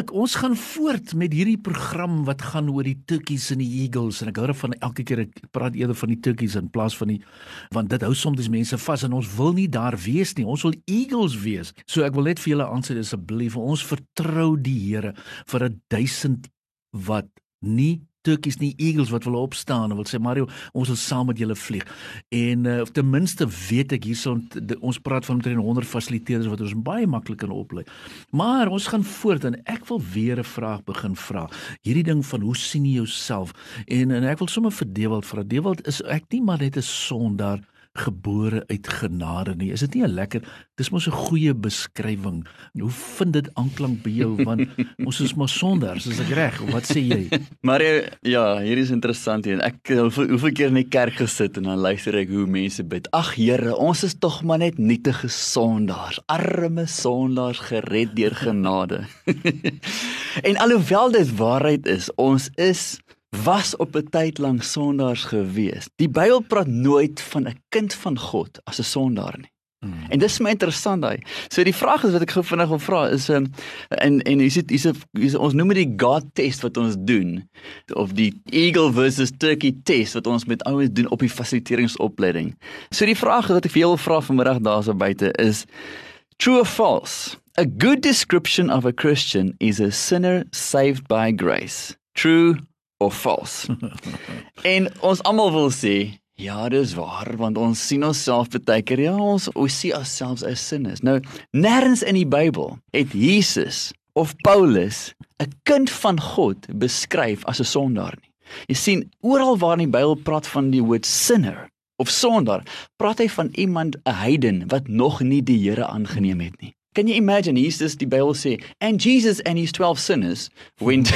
Wonderlik, ons gaan voort met hierdie program wat gaan oor die turkeys en die eagles en ek hou daarvan elke keer ek praat eerder van die turkeys in plaas van die want dit hou soms mense vas en ons wil nie daar wees nie. Ons wil eagles wees. So ek wil net vir julle aansê asseblief, ons vertrou die Here vir 'n 1000 wat nie turkies nie eagles wat wil opstaan en wil sê Mario ons wil saam met julle vlieg. En uh, ten minste weet ek hierson ons praat van omtrent 100 fasiliteerders wat ons baie maklik kan oplei. Maar ons gaan voort en ek wil weer 'n vraag begin vra. Hierdie ding van hoe sien jy jouself? En en ek wil sommer vir Dewald vra. Dewald is ek nie maar net 'n sondaar gebore uit genade nie. Is dit nie 'n lekker dis mos 'n goeie beskrywing. Hoe vind dit aanklank by jou want ons is maar sonders, is ek reg? Wat sê jy? Maar ja, hier is interessant hier. Ek hoeveel, hoeveel keer in die kerk gesit en dan luister ek hoe mense bid. Ag Here, ons is tog maar net nietige sondaars, arme sondaars gered deur genade. en alhoewel dit waarheid is, ons is was op 'n tyd lank sondaars gewees. Die Bybel praat nooit van 'n kind van God as 'n sondaar nie. Hmm. En dis my interessant daai. So die vraag is wat ek gou vinnig wil vra is um, en en hier sit hier is ons noem dit die God test wat ons doen of die eagle versus turkey test wat ons met ouens doen op die fasiliteeringsopleiding. So die vraag wat ek vir julle vra vanmiddag daarso buite is true or false? A good description of a Christian is a sinner saved by grace. True of vals. en ons almal wil sê ja, dis waar want ons sien onsself baie keer ja, ons ons sien onsself as sinners. Nou, nêrens in die Bybel het Jesus of Paulus 'n kind van God beskryf as 'n sondaar nie. Jy sien, oral waar in die Bybel praat van die woord sinner of sondaar, praat hy van iemand 'n heiden wat nog nie die Here aangeneem het nie. Can you imagine Jesus die Bybel sê and Jesus and his 12 sinners went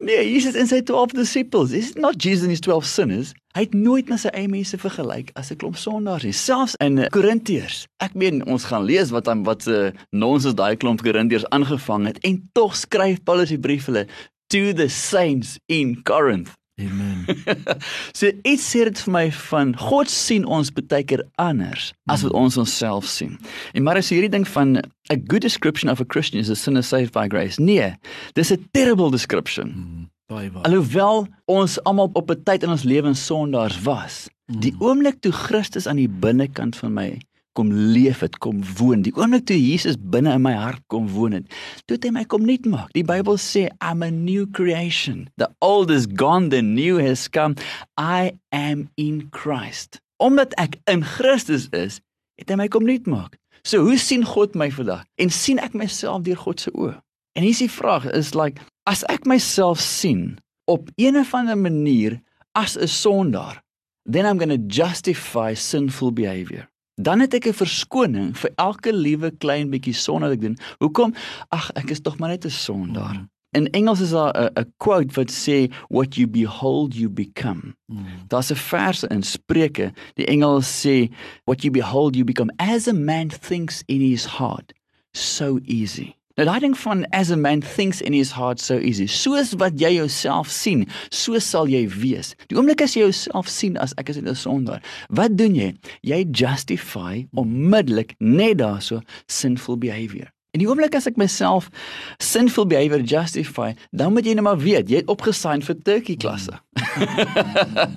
Nee, Jesus en sy 12 disippels. Is not Jesus and his 12 sinners. Hy het nooit met sy eie mense vergelyk as 'n klomp sondaars nie. Selfs in Korintiërs. Ek meen ons gaan lees wat dan wat se nonsens daai klomp Korintiërs aangevang het en tog skryf Paulus die brief hulle to the saints in Corinth. Amen. so iets sê dit vir my van God sien ons baie keer anders as wat ons onsself sien. En maar as hierdie ding van a good description of a Christian is a sinner saved by grace. Nee, dis 'n terrible description. Mm, baie waar. Alhoewel ons almal op 'n tyd in ons lewens sondaars was, mm. die oomblik toe Christus aan die binnekant van my kom leef het, kom woon. Die oomblik toe Jesus binne in my hart kom woon het, toe het hy my kom nuut maak. Die Bybel sê I'm a new creation. The old is gone, the new has come. I am in Christ. Omdat ek in Christus is, het hy my kom nuut maak. So hoe sien God my vandag? En sien ek myself deur God se oë? En hier is die vraag is like as ek myself sien op 'n of ander manier as 'n sondaar, then I'm going to justify sinful behavior dan het ek 'n verskoning vir elke liewe klein bietjie sonde wat ek doen. Hoekom? Ag, ek is tog maar net 'n sondaar. Mm. In Engels is daar 'n quote wat sê what you behold you become. Mm. Daar's 'n vers in Spreuke, die Engels sê what you behold you become as a man thinks in his heart, so easy. Nou daai ding van as a man thinks in his heart so easy. Soos wat jy jouself sien, so sal jy wees. Die oomblik as jy jouself sien as ek is 'n sondaar, wat doen jy? Jy justify onmiddellik net daarso sinful behavior. En die oomblik as ek myself sinful behavior justify, dan moet jy net maar weet, jy het opgesign vir turkey klasse.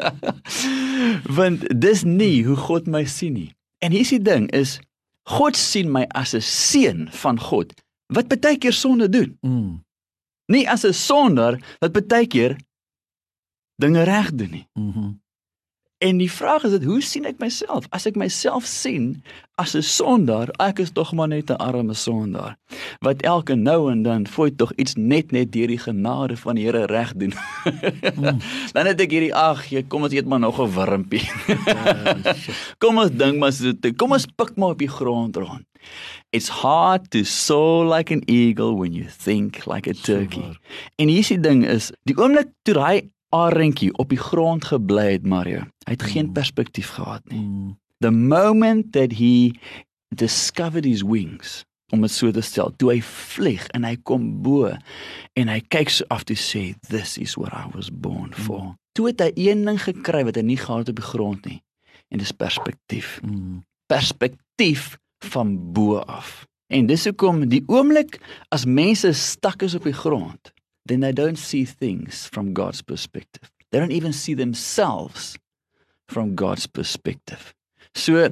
Want dis nie hoe God my sien nie. En hier's die ding is God sien my as 'n seun van God wat baie keer sonde doen. Mm. Nie as 'n sondaar wat baie keer dinge reg doen nie. Mhm. Mm En die vraag is dit, hoe sien ek myself? As ek myself sien as 'n sondaar, ek is tog maar net 'n arme sondaar wat elke nou en dan fooi tog iets net net deur die genade van die Here reg doen. Mm. dan het ek hierdie ag, jy kom ons eet maar nog 'n wurmpie. kom ons dink maar so, kom ons pik maar op die grond rond. It's hard to soar like an eagle when you think like a turkey. So en hierdie ding is, die oomblik toe hy arendjie op die grond gebly het, Mario. Hy het geen Mm. perspektief gehad nie. Mm. The moment that he discovered his wings, om dit so te stel, toe hy vlieg en hy kom bo en hy kyk so af te sê this is what I was born for. Mm. Toe het hy een ding gekry wat hy nie gehad het op die grond nie. En dis perspektief. Mm. Perspektief van bo af. En dis hoekom die oomblik as mense stak is op die grond, then they don't see things from God's perspective. They don't even see themselves from God's perspective. So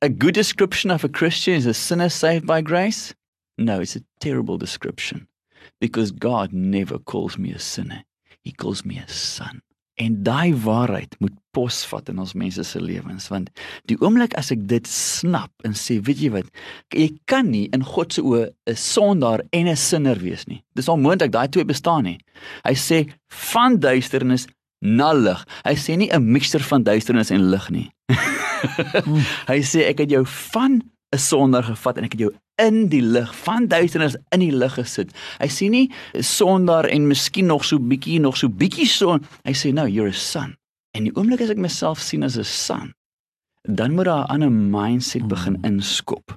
a good description of a Christian is a sinner saved by grace? No, it's a terrible description because God never calls me a sinner. He calls me a son. En daai waarheid moet posvat in ons mense se lewens want die oomblik as ek dit snap en sê weet jy wat jy kan nie in God se oë 'n sondaar en 'n sinner wees nie. Dis onmoontlik daai twee bestaan nie. Hy sê van duisternis na lig. Hy sê nie 'n mixture van duisternis en lig nie. Hy sê ek het jou van 'n sondaar gevat en ek het jou in die lig van duisternis in die lig gesit. Hy sê nie sondaar en miskien nog so bietjie nog so bietjie son. Hy sê nou you're a son. En die oomblik as ek myself sien as 'n son, dan moet daar 'n ander mindset begin Mm. inskop.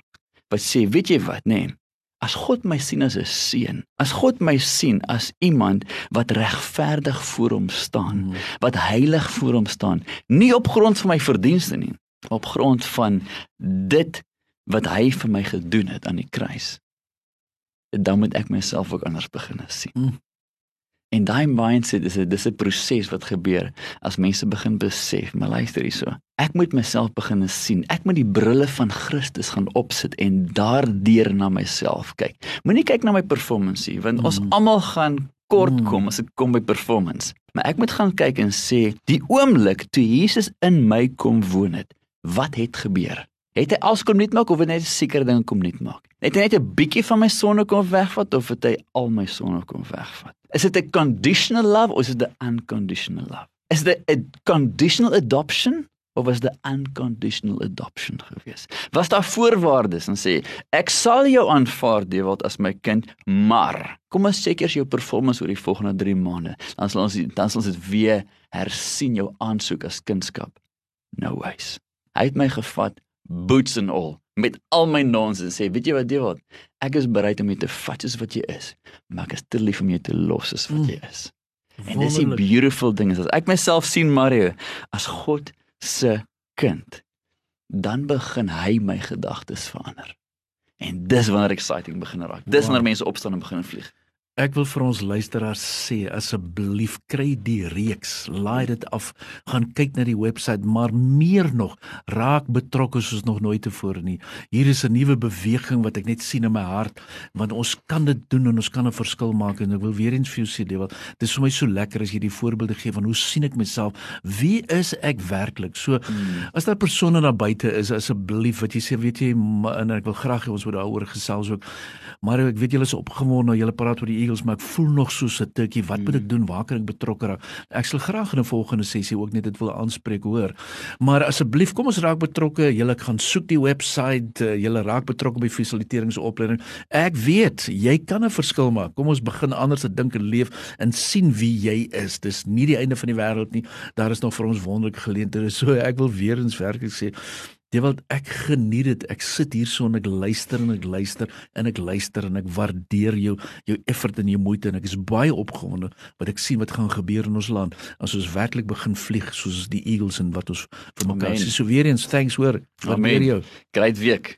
Wat sê, weet jy wat, nê? Nee, as God my sien as 'n seun, as God my sien as iemand wat regverdig voor hom staan, Mm. wat heilig voor hom staan, nie op grond van my verdienste nie, op grond van dit wat hy vir my gedoen het aan die kruis. Dan moet ek myself ook anders begin sien. Mm. En daai mindset is 'n dis 'n proses wat gebeur as mense begin besef, maar luister hierso. Ek moet myself begin sien. Ek moet die brille van Christus gaan opsit en daardeur na myself kyk. Moenie kyk na my performance nie, want ons Mm. almal gaan kort Mm. kom as dit kom by performance. Maar ek moet gaan kyk en sê, die oomblik toe Jesus in my kom woon het, wat het gebeur? Het hy alles kom nuut maak of net 'n sekere ding kom nuut maak? Het hy net 'n bietjie van my sonde kom wegvat of het hy al my sonde kom wegvat? Is dit 'n conditional love of is dit 'n unconditional love? Is dit 'n conditional adoption of was dit 'n unconditional adoption gewees? Was daar voorwaardes en sê ek sal jou aanvaar Dewald as my kind, maar kom ons eers jou performance oor die volgende 3 maande. Dan sal ons dan sal ons dit weer hersien jou aansoek as kindskap. No ways. Hy het my gevat boots and all met al my nonsens sê, weet jy wat Dewald, ek is bereid om jou te vat soos wat jy is, maar ek is te lief om jou te los soos wat Mm. jy is. En dis Wonderlik. beautiful ding is as ek myself sien Mario as God se kind, dan begin hy my gedagtes verander. En dis wanneer exciting begin raak. Dis Wow. wanneer mense opstaan en begin vlieg. Ek wil vir ons luisteraars sê asseblief kry die reeks, laai dit af, gaan kyk na die webwerf, maar meer nog, raak betrokke soos nog nooit tevore nie. Hier is 'n nuwe beweging wat ek net sien in my hart, want ons kan dit doen en ons kan 'n verskil maak en ek wil weer eens vir jou sê, Dewald, dit is vir my so lekker as jy die voorbeelde gee van hoe sien ek myself? Wie is ek werklik? So Mm. As daar persone daar buite is, asseblief wat jy sê, weet jy, en ek wil graag hê ons moet daaroor gesels ook. Maar ek weet julle is opgewonde, julle praat oor die Eagles, maar ek voel nog soos 'n tikkie. Wat moet ek doen? Waar kan ek betrokke raak? Ek sal graag in 'n volgende sessie ook net dit wil aanspreek, hoor. Maar asseblief, kom ons raak betrokke. Julle gaan soek die webwerf, uh, julle raak betrokke by fasiliteeringsopleiding. Ek weet, jy kan 'n verskil maak. Kom ons begin anders te dink en leef en sien wie jy is. Dis nie die einde van die wêreld nie. Daar is nog vir ons wonderlike geleenthede. So ek wil weer eens werklik sê Dewald, ek geniet dit. Ek sit hier so en ek luister en ek luister en ek luister en ek waardeer jou jou effort en jou moeite en ek is baie opgewonde wat ek sien wat gaan gebeur in ons land as ons werklik begin vlieg soos die eagles en wat ons vir mekaar sê. So weer eens thanks hoor. Waardeer jou. Great week.